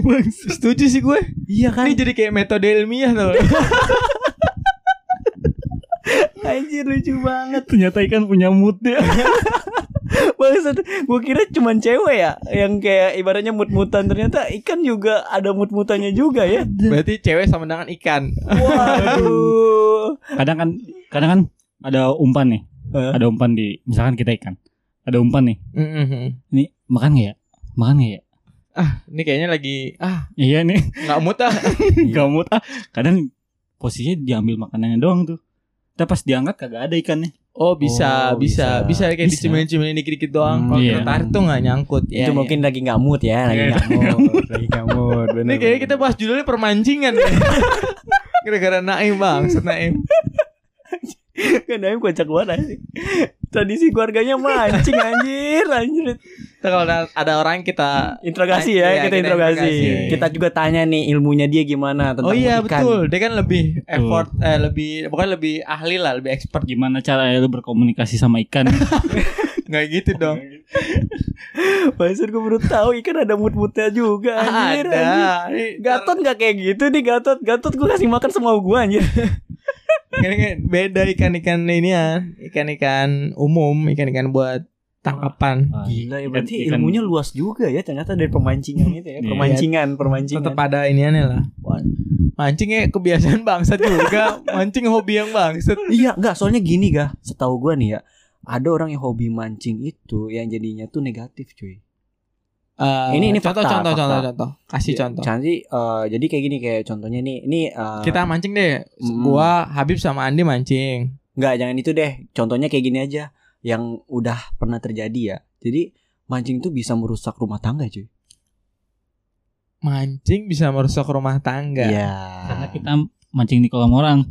Setuju sih gue. iya kan Ini jadi kayak metode ilmiah tau. anjir lucu banget Ternyata ikan punya mood ya. Bangsat, gue kira cuman cewek ya yang kayak ibaratnya mut-mutan ternyata ikan juga ada mut-mutannya juga ya. Berarti cewek sama dengan ikan. Waduh. Kadang kan kadang kan ada umpan nih. Hah? Ada umpan di misalkan kita ikan. Ada umpan nih. Mm-mm. Ini makan nggak ya? Makan nggak ya? Ini kayaknya lagi ah Iya nih. nggak mood ah. Gak mood ah. Kadang posisinya diambil makanannya doang tuh. Tapi pas diangkat kagak ada ikannya. Oh bisa Oh, bisa bisa. bisa kayak Bisa. dicemilin-cemilin dikit-dikit doang. Hmm, Kalau iya. kita tarik tuh nggak nyangkut. Ya, itu ya. mungkin lagi nggak mood ya, lagi Iya. nggak mood, lagi nggak mood. Ini kayaknya kita bahas judulnya permancingan. Gara-gara Naim bang, Naim. Kan Naim kocak banget sih. Tradisi keluarganya mancing anjir, anjir. Kita kalau ada, orang kita Interogasi ya, Iya, kita kita interogasi. interogasi. Kita juga tanya nih ilmunya dia gimana tentang Oh iya ikan. betul, dia kan lebih effort, eh, lebih pokoknya lebih ahli lah, lebih expert. Gimana cara lu berkomunikasi sama ikan? Nggak gitu dong. Maksud gue baru tahu ikan ada mood-moodnya juga anjir. anjir. ada. Ini Gatot gak kayak gitu nih Gatot Gatot gue kasih makan semua gue anjir beda ikan-ikan ini ya, ikan-ikan umum, ikan-ikan buat tangkapan. Gila ya berarti Ikan- ilmunya luas juga ya Ternyata dari pemancingan itu ya Iya. Permancingan Permancingan Tetap ada iniannya lah. Mancing ya kebiasaan bangsat juga. Mancing hobi yang bangsat. Iya enggak soalnya gini ga Setahu gue nih ya Ada orang yang hobi mancing itu Yang jadinya tuh negatif cuy Eh, Ini- ini contoh, fakta, contoh, fakta. contoh, contoh. Kasih Iya, contoh. Jadi eh, Jadi kayak gini Kayak contohnya nih Ini eh, Kita mancing deh. Mm. Gua Habib sama Andi mancing. Enggak jangan itu deh Contohnya kayak gini aja Yang udah pernah terjadi ya Jadi Mancing tuh bisa merusak rumah tangga cuy Mancing bisa merusak rumah tangga. Iya Karena kita mancing di kolam orang.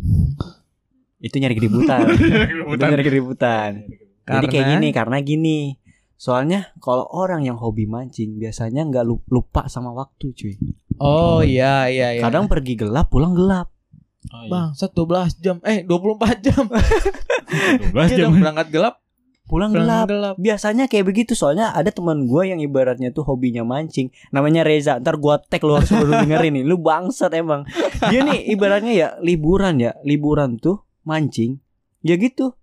Itu nyari keributan Itu nyari keributan Jadi kayak Karena- gini karena gini. Soalnya kalau orang yang hobi mancing biasanya nggak lu- lupa sama waktu, cuy. Oh iya iya iya. Kadang pergi gelap, pulang gelap. Oh, iya. Bang, 12 jam. Eh, 24 jam. 12 Iya jam. berangkat gelap, Pulang pulang gelap. gelap. Biasanya kayak begitu soalnya ada teman gua yang ibaratnya tuh hobinya mancing namanya Reza ntar gua tag lu harus baru dengerin nih lu bangsat emang dia nih ibaratnya ya liburan ya liburan tuh mancing ya gitu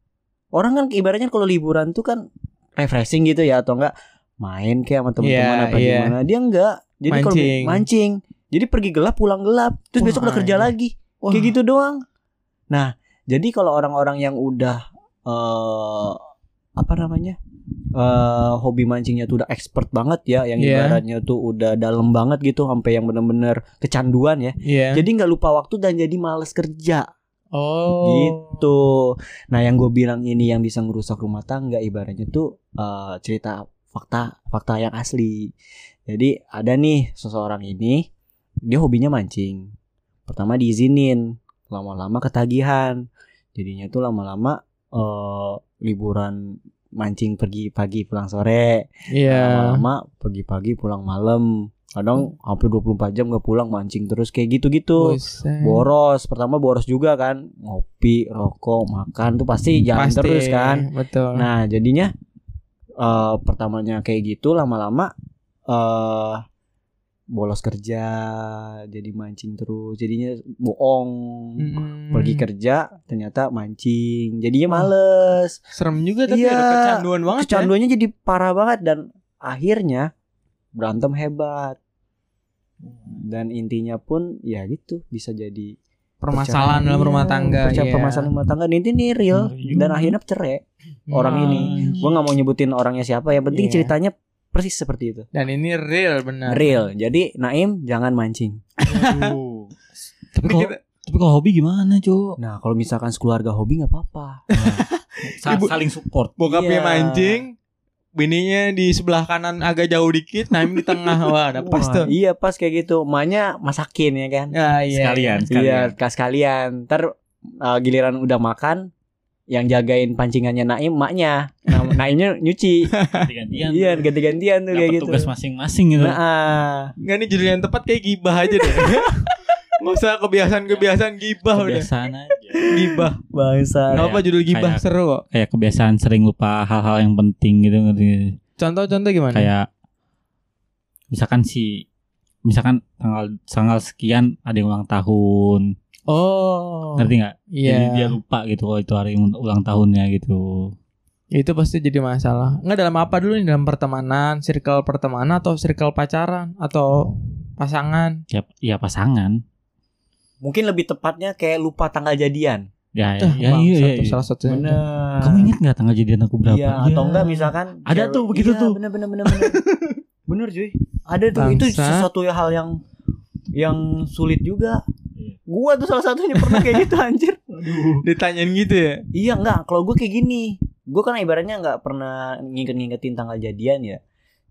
orang kan ibaratnya kalau liburan tuh kan refreshing gitu ya atau enggak main kayak sama teman-teman Iya, apa iya. gimana dia enggak jadi kalau Mancing. mancing Jadi pergi gelap pulang gelap, terus Wah, besok udah kerja anjing. lagi. Wah. Kayak gitu doang. Nah, jadi kalau orang-orang yang udah eh apa namanya? eh hobi mancingnya tuh udah expert banget ya, yang Iya. ibaratnya tuh udah dalam banget gitu sampai yang bener-bener kecanduan ya. Iya. Jadi nggak lupa waktu dan jadi males kerja oh. gitu. Nah, yang gue bilang ini yang bisa ngerusak rumah tangga ibaratnya tuh eh, cerita fakta fakta yang asli. Jadi ada nih seseorang ini dia hobinya mancing. Pertama diizinin, lama-lama ketagihan. Jadinya tuh lama-lama eh liburan mancing pergi pagi pulang sore. Iya. Lama-lama pergi pagi pulang malam. Kadang hampir 24 jam gak pulang mancing terus kayak gitu-gitu. Boros pertama boros juga kan. Ngopi rokok makan tuh pasti jalan Pasti, terus kan. Betul. nah jadinya eh pertamanya kayak gitu lama-lama eh bolos kerja jadi mancing terus. Jadinya bohong. Mm-mm. pergi kerja ternyata mancing. Jadinya males. Serem juga tapi Iya, ada kecanduan banget ya. kecanduannya jadi parah banget dan akhirnya berantem hebat dan intinya pun ya gitu bisa jadi Permasalahan dalam Iya, rumah tangga. perca- iya. permasalahan rumah tangga ini nih real Ngeri dan juga. akhirnya cerai orang Hmm. ini gue nggak mau nyebutin orangnya siapa yang penting Iya. ceritanya persis seperti itu Dan ini real benar. real jadi Naim jangan mancing tapi Ini kalau tapi kalau hobi gimana, Cuk? nah kalau misalkan sekeluarga hobi nggak apa-apa Ibu- saling support. Bokapnya Iya. mancing, bininya di sebelah kanan agak jauh dikit, Naim di tengah. Wah, udah pas tuh. iya pas kayak gitu emaknya masakin ya kan Ya, iya. Sekalian, iya sekalian. kas kalian ntar uh, giliran udah makan yang jagain pancingannya Naim maknya nah, Naimnya nyuci Ganti-gantian. iya ganti-gantian tuh kayak gitu tugas masing-masing gitu. nah ah. Enggak nih judul yang tepat kayak gibah aja deh. Nggak usah kebiasaan-kebiasaan gibah udah. Kebiasaan aja. Gibah. bangsa Kenapa judul gibah kayak- seru kok? Kayak kebiasaan sering lupa hal-hal yang penting gitu ngerti. Contoh-contoh gimana? Kayak misalkan si misalkan tanggal tanggal sekian ada yang ulang tahun. Oh. Ngerti nggak? Iya. Jadi dia lupa gitu kalau itu hari ulang tahunnya gitu. Itu pasti jadi masalah. Enggak dalam apa dulu nih dalam pertemanan, circle pertemanan atau circle pacaran atau pasangan? Ya, ya pasangan. Mungkin lebih tepatnya kayak lupa tanggal jadian Ya, ya, ya, bang, iya, satu, iya, iya. salah satunya. bener Kamu ingat nggak tanggal jadian aku berapa? Iya, atau enggak misalkan Ada tuh begitu Iya, tuh. Bener bener bener bener. bener cuy. Ada tuh itu Bangsa. sesuatu hal yang yang sulit juga. Iya. Gua tuh salah satunya pernah kayak gitu anjir. Ditanyain gitu ya. Iya enggak, kalau gue kayak gini. Gue kan ibaratnya nggak pernah nginget-ngingetin tanggal jadian ya.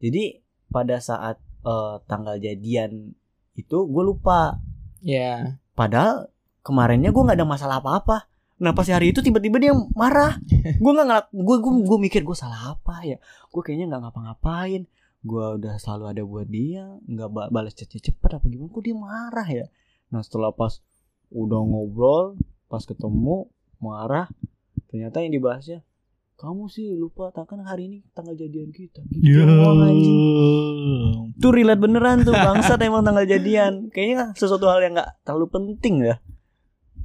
Jadi pada saat eh, tanggal jadian itu gue lupa. Ya. Padahal kemarinnya gue nggak ada masalah apa-apa. Nah pas hari itu tiba-tiba dia marah. Gue nggak ngelak, gue gue gue mikir gue salah apa ya? Gue kayaknya nggak ngapa-ngapain. Gue udah selalu ada buat dia, nggak ba- balas chatnya cepet apa gimana? Kok dia marah ya? Nah setelah pas udah ngobrol, pas ketemu marah, ternyata yang dibahasnya kamu sih lupa tak kan hari ini tanggal jadian kita gitu doang, anjing. Tuh relate beneran tuh bangsat emang tanggal jadian. Kayaknya sesuatu hal yang nggak terlalu penting ya.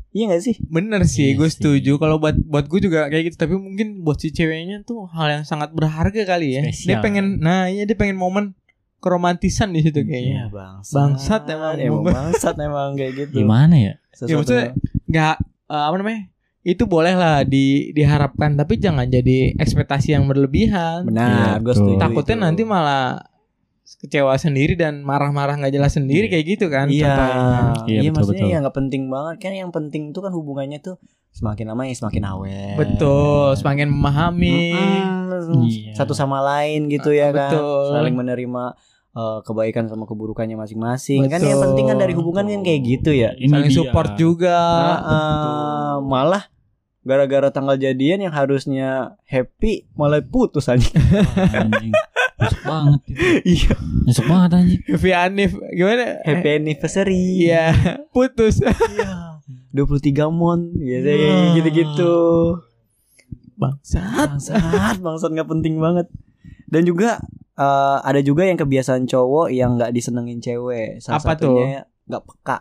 Iya gak sih? Bener sih, Iya gue sih. setuju. Kalau buat buat gue juga kayak gitu. Tapi mungkin buat si ceweknya tuh hal yang sangat berharga kali ya. Dia Spesial. pengen, nah iya dia pengen momen keromantisan di situ kayaknya. bangsat. Bangsat emang. emang bangsat emang kayak gitu. Gimana ya? Sesuatu Ya, maksudnya, Nggak eh, apa namanya? Itu boleh lah di diharapkan, tapi jangan jadi ekspektasi yang berlebihan. benar, Iya, gue setuju. Takutnya itu. nanti malah kecewa sendiri dan marah-marah nggak jelas sendiri Iya. kayak gitu kan. Iya, contohnya. iya, Iya, betul, maksudnya betul. ya nggak penting banget kan yang penting itu kan hubungannya tuh semakin lama ya semakin awet. Betul, semakin memahami. Mm-mm. Iya. Satu sama lain gitu ya kan. Betul. Saling menerima eh, kebaikan sama keburukannya masing-masing. Kan yang penting kan dari hubungan kan kayak gitu ya. Ini Saling dia. support juga. Nah, eh, malah gara-gara tanggal jadian yang harusnya happy malah putus aja. Anjing. Nyesek banget itu. Iya. Nyesek banget anjing. Happy Anif gimana? Happy anniversary. Iya, putus. Iya. 23 mon gitu Wah. gitu-gitu. Bangsat. Bangsat, bangsat nggak penting banget. Dan juga eh, ada juga yang kebiasaan cowok yang nggak disenengin cewek. Salah Apa tuh? satunya nggak peka.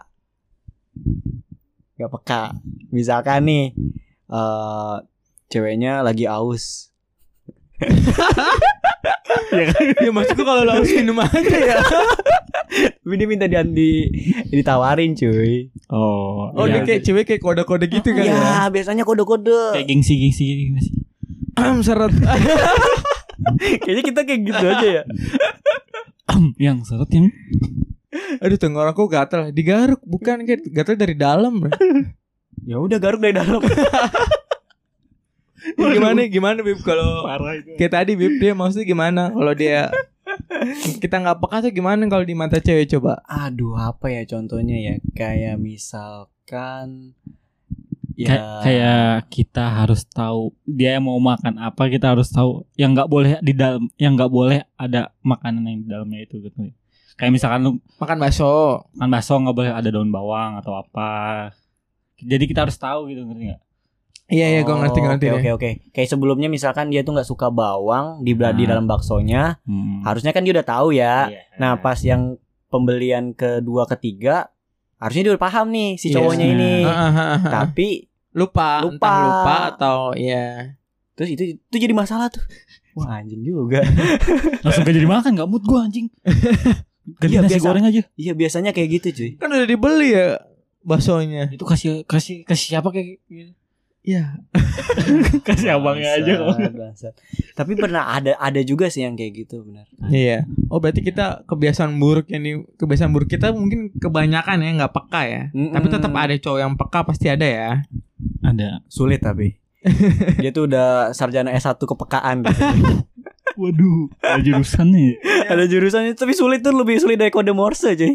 Nggak peka. Misalkan nih eh ceweknya lagi aus. ya maksudku kalau lo harus minum aja ya. Dia minta di, di ditawarin cuy. Oh, Oh dia iya. kayak cewek kayak kode-kode gitu kan ya. Ya biasanya kode-kode. kayak gengsi-gengsi gitu sih. Seret. Kayaknya kita kayak gitu aja ya. yang seret yang Aduh tenggorokanku gatel. Digaruk bukan kayak gatel dari dalam. bro. Ya udah garuk dari dalam. Ya, gimana gimana Bib kalau kayak tadi Bib dia maksudnya gimana kalau dia kita nggak peka tuh gimana kalau di mata cewek coba Aduh apa ya contohnya ya Kayak misalkan Ya. Kayak, kayak kita harus tahu dia mau makan apa kita harus tahu yang nggak boleh di dalam yang nggak boleh ada makanan yang di dalamnya itu gitu. Kayak misalkan lu makan bakso. Makan bakso nggak boleh ada daun bawang atau apa. Jadi kita harus tahu gitu ngerti nggak? Iya iya gue ngerti Oh, ngerti Oke oke. Kayak sebelumnya misalkan dia tuh nggak suka bawang di, di Nah. dalam baksonya Hmm. Harusnya kan dia udah tahu ya. Iya. Nah pas yang pembelian kedua ketiga Harusnya dia udah paham nih si Iya. cowoknya ini ah, ah, ah. Tapi lupa Lupa. entah lupa atau ya Terus itu itu jadi masalah tuh Wah anjing juga langsung gak jadi makan nggak mood gua anjing ganti Iya, nasi biasa. goreng aja Iya biasanya kayak gitu cuy kan udah dibeli ya baksonya itu kasih kasih kasih siapa kayak gitu? Iya kasih abangnya aja kok. Tapi pernah ada ada juga sih yang kayak gitu benar. iya oh berarti kita kebiasaan buruk ini kebiasaan buruk kita mungkin kebanyakan ya nggak peka ya Mm-mm. tapi tetap ada cowok yang peka pasti ada ya ada Sulit tapi. Dia tuh udah sarjana S1 kepekaan. waduh ada jurusan nih ada jurusannya tapi sulit tuh lebih sulit dari kode Morse cuy.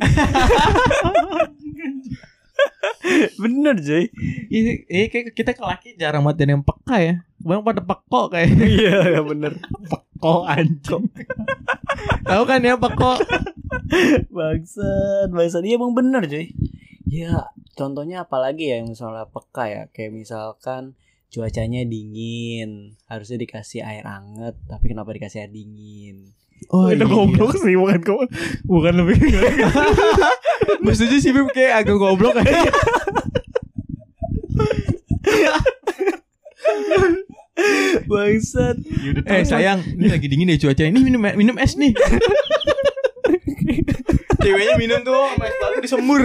Bener cuy. Iya, iya kayak kita ke laki jarang banget yang peka ya. Bang pada pekok kayak. Iya ya bener. kok anjing Tahu kan ya pekok? Bangsat, bangsat. Iya emang bener cuy. Ya contohnya apalagi ya yang misalnya peka ya. Kayak misalkan cuacanya dingin harusnya dikasih air anget tapi kenapa dikasih air dingin Oh itu goblok sih bukan kok bukan lebih setuju sih Bim kayak agak goblok aja. bangsat eh sayang, ini lagi dingin deh cuaca. Ini minum minum es nih. Ceweknya minum tuh es batu disembur.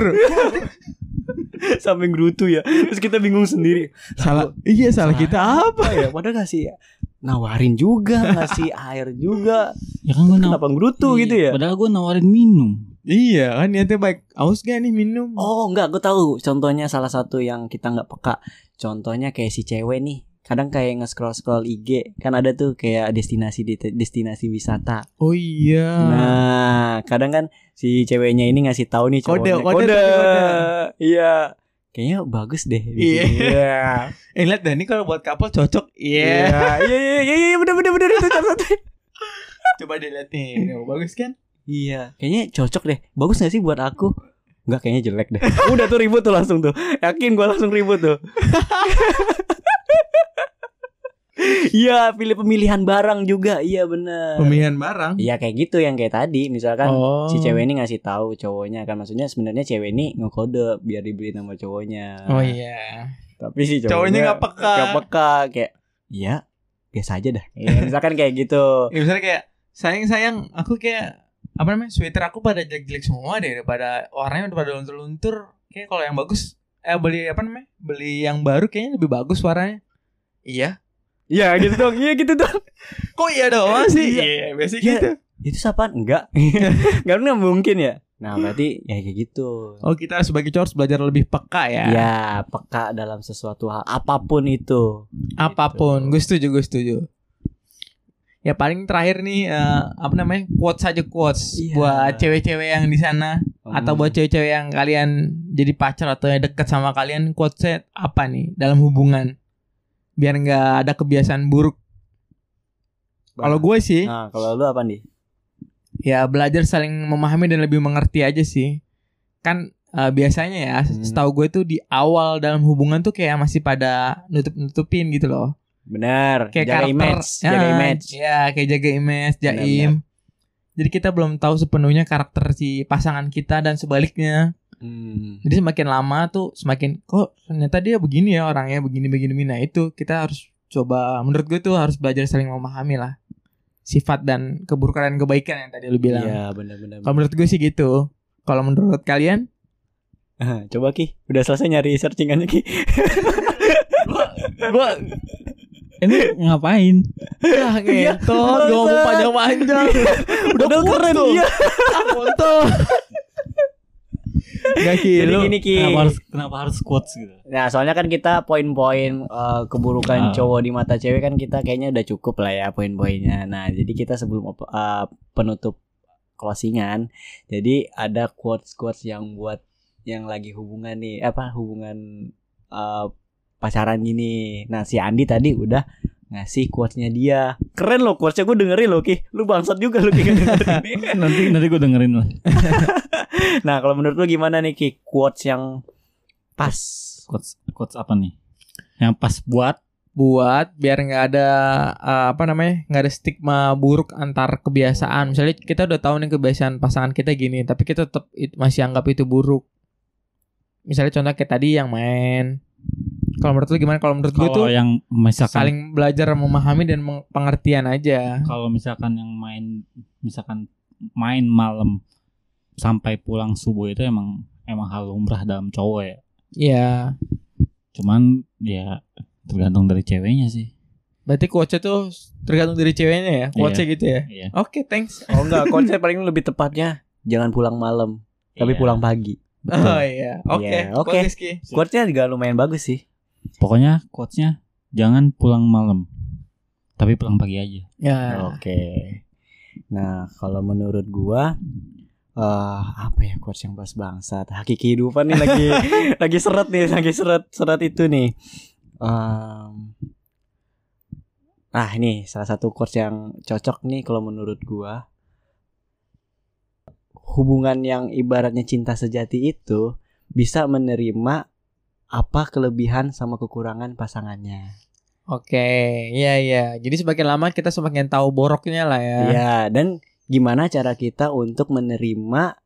sampai gerutu ya terus kita bingung sendiri Salah. Iya salah kita apa? apa ya padahal ngasih nawarin juga ngasih air juga ya kan gue kenapa gerutu gitu ya padahal gue nawarin minum Iya kan niatnya baik. Aus gak nih minum? Oh enggak, gue tahu. Contohnya salah satu yang kita nggak peka. Contohnya kayak si cewek nih. Kadang kayak nge-scroll scroll IG kan ada tuh kayak destinasi destinasi wisata. Oh iya. Nah, kadang kan si ceweknya ini ngasih tahu nih Kode, cowoknya. kode, kode, kode. Iya. Kayaknya bagus deh. di Iya. sini. Iya. Eh lihat dah ini kalau buat couple cocok. Iya. Iya, iya, iya, iya, bener, bener, bener itu contohnya. Coba dilihat nih. Oh, bagus kan? Iya, kayaknya cocok deh. Bagus gak sih buat aku? Enggak, kayaknya jelek deh. Udah tuh ribut tuh langsung tuh. Yakin gua langsung ribut tuh. Iya, pilih pemilihan barang juga. Iya bener. Pemilihan barang. Iya kayak gitu yang kayak tadi. Misalkan Oh. si cewek ini ngasih tahu cowoknya kan maksudnya sebenarnya cewek ini ngekode biar dibeli nama cowoknya. Oh iya. Tapi si Cowoknya cowoknya nggak peka. Nggak peka kayak iya biasa aja dah. Iya, misalkan kayak gitu. Ya, misalnya kayak sayang sayang aku kayak apa namanya sweater aku pada jelek-jelek semua deh pada warnanya udah pada luntur-luntur kayak kalau yang bagus eh beli apa namanya beli yang baru kayaknya lebih bagus warnanya iya Iya gitu dong. Iya gitu dong. kok iya doang sih Iya. iya biasa Iya. gitu Itu sapaan? Enggak. Enggak pernah mungkin ya. Nah, berarti ya kayak gitu. oh kita sebagai cowok belajar lebih peka ya Ya, peka dalam sesuatu hal apa pun itu. apa pun gue setuju gue setuju ya paling terakhir nih eh, apa namanya quotes aja quotes Iya. buat cewek-cewek yang di sana atau buat cewek-cewek yang kalian jadi pacar atau yang deket sama kalian quotesnya apa nih dalam hubungan biar nggak ada kebiasaan buruk kalau gue sih Nah, kalau lu apa nih? ya belajar saling memahami dan lebih mengerti aja sih kan eh, biasanya ya Hmm. setahu gue tuh di awal dalam hubungan tuh kayak masih pada nutup nutupin gitu loh Benar. kayak jaga karakter image, jaga Ah, image. ya kayak jaga image Benar, jaim jadi kita belum tahu sepenuhnya karakter si pasangan kita dan sebaliknya Hmm. jadi semakin lama tuh semakin kok ternyata dia begini ya orangnya begini begini begini nah itu kita harus coba menurut gue tuh harus belajar saling memahami lah sifat dan keburukan dan kebaikan yang tadi lu bilang. Iya, benar-benar. Kalau menurut gue sih gitu. Kalau menurut kalian? Ah, Coba Ki, udah selesai nyari searchingannya Ki. Gue Ini ngapain? ya ngentot, gue ngomong panjang-panjang. Udah Padahal keren tuh. iya. Ah. Gak Ki, Jadi lu gini Ki. Kenapa harus kenapa harus quotes gitu? Nah, soalnya kan kita poin-poin eh, keburukan Ah. cowok di mata cewek kan kita kayaknya udah cukup lah ya poin-poinnya. Nah, jadi kita sebelum eh, penutup closingan, jadi ada quotes-quotes yang buat yang lagi hubungan nih, apa hubungan eh, pacaran gini. Nah, si Andi tadi udah ngasih quotesnya dia. Keren loh quotesnya gue dengerin loh Ki. Lu bangsat juga lu Ki. nanti nanti gue dengerin lah. nah, kalau menurut lu gimana nih Ki? Quotes yang pas. Quotes quotes apa nih? Yang pas buat buat biar nggak ada uh, apa namanya nggak ada stigma buruk antar kebiasaan misalnya kita udah tahu nih kebiasaan pasangan kita gini tapi kita tetap masih anggap itu buruk misalnya contoh kayak tadi yang main kalau menurut lu gimana kalau menurut gue tuh kalau yang misalkan saling belajar memahami dan pengertian aja kalau misalkan yang main misalkan main malam sampai pulang subuh itu emang emang hal lumrah dalam cowok ya. ya Cuman ya tergantung dari ceweknya sih. berarti quotesnya tuh tergantung dari ceweknya ya quotesnya gitu ya Iya. oke thanks Oh enggak, quotesnya paling lebih tepatnya jangan pulang malam, tapi Iya. pulang pagi. oh iya oke Iya, oke. Ki. Quotesnya juga lumayan bagus sih. Pokoknya quotesnya jangan pulang malam. Tapi pulang pagi aja. ya Oke. Nah, kalau menurut gua eh apa ya quotes yang pas bangsat hakiki kehidupan nih lagi lagi seret nih lagi seret seret itu nih Em, ah ini salah satu quotes yang cocok nih kalau menurut gua hubungan yang ibaratnya cinta sejati itu bisa menerima apa kelebihan sama kekurangan pasangannya. Oke, iya iya. Jadi semakin lama kita semakin tahu boroknya lah ya. Iya, dan gimana cara kita untuk menerima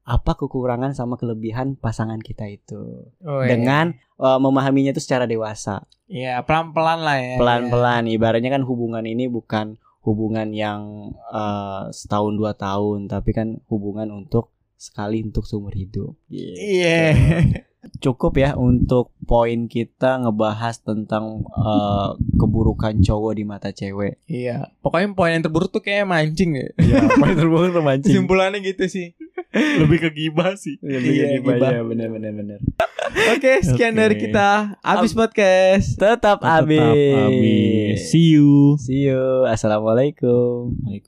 apa kekurangan sama kelebihan pasangan kita itu Oh, iya. dengan uh, memahaminya itu secara dewasa, Iya, pelan-pelan lah ya. pelan-pelan. Ibaratnya kan hubungan ini bukan hubungan yang uh, setahun dua tahun, tapi kan hubungan untuk sekali untuk seumur hidup. Gitu. Iya. Cukup ya untuk poin kita ngebahas tentang uh, keburukan cowok di mata cewek. Iya. Pokoknya poin yang terburuk tuh kayak mancing ya. Iya, poin terburuk remancing. Kesimpulannya gitu sih. Lebih ke gibah sih. Iya, Iya, gibah. gibah. Iya, benar benar benar. Oke, sekian Oke. dari kita. Abis podcast. Tetap Tetap habis. habis. See you. See you. Assalamualaikum. Waalaikumsalam.